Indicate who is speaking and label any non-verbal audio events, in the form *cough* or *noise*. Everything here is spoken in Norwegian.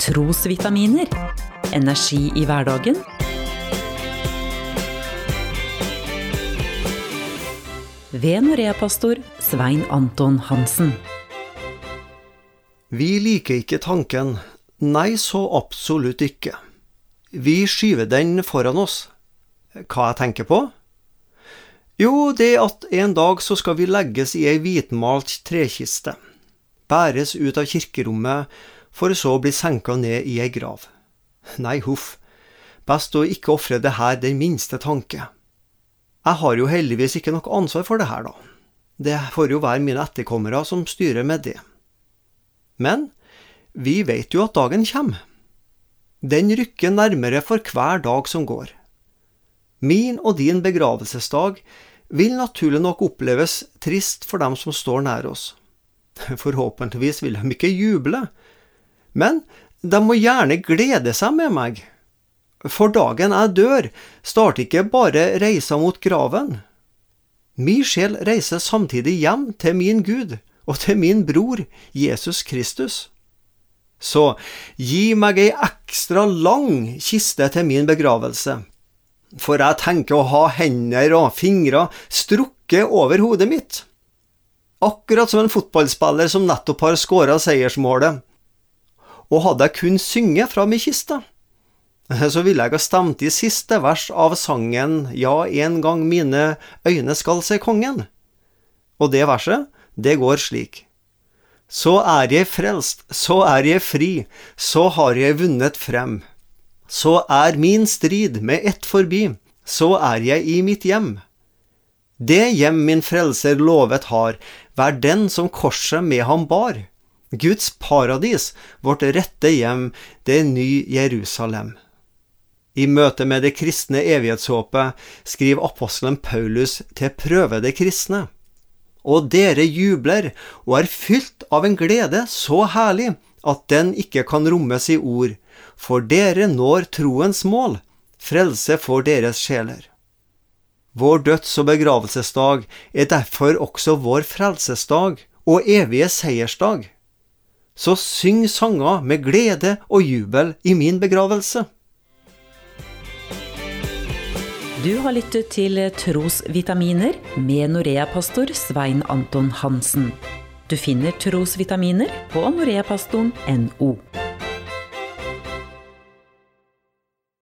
Speaker 1: Trosvitaminer. Energi i hverdagen. Ved Norea-pastor Svein Anton Hansen.
Speaker 2: Vi liker ikke tanken. Nei, så absolutt ikke. Vi skyver den foran oss. Hva jeg tenker på? Jo, det at en dag så skal vi legges i ei hvitmalt trekiste, bæres ut av kirkerommet, for så å bli senka ned i ei grav. Nei, huff, best å ikke ofre det her den minste tanke. Jeg har jo heldigvis ikke noe ansvar for det her, da. Det får jo være mine etterkommere som styrer med det. Men vi vet jo at dagen kommer. Den rykker nærmere for hver dag som går. Min og din begravelsesdag vil naturlig nok oppleves trist for dem som står nær oss. *laughs* Forhåpentligvis vil de ikke juble, men de må gjerne glede seg med meg. For dagen jeg dør, starter ikke bare reisa mot graven. Min sjel reiser samtidig hjem til min Gud og til min bror Jesus Kristus. Så gi meg ei ekstra lang kiste til min begravelse, for jeg tenker å ha hender og fingre strukket over hodet mitt. Akkurat som en fotballspiller som nettopp har skåra seiersmålet. Og hadde jeg kun synget fra mi kiste, *laughs* så ville jeg ha stemt i siste vers av sangen Ja, en gang mine øyne skal se kongen. Og det verset, det går slik. Så er jeg frelst, så er jeg fri, så har jeg vunnet frem. Så er min strid med ett forbi, så er jeg i mitt hjem. Det hjem min frelser lovet har, vær den som korset med ham bar. Guds paradis, vårt rette hjem, det er ny Jerusalem. I møte med det kristne evighetshåpet skriver apostelen Paulus til prøvede kristne. Og dere jubler og er fylt av en glede så herlig at den ikke kan rommes i ord, for dere når troens mål, frelse for deres sjeler. Vår døds- og begravelsesdag er derfor også vår frelsesdag og evige seiersdag. Så syng sanger med glede og jubel i min begravelse.
Speaker 1: Du har lyttet til Trosvitaminer med Norea-pastor Svein Anton Hansen. Du finner trosvitaminer på noreapastoren.no.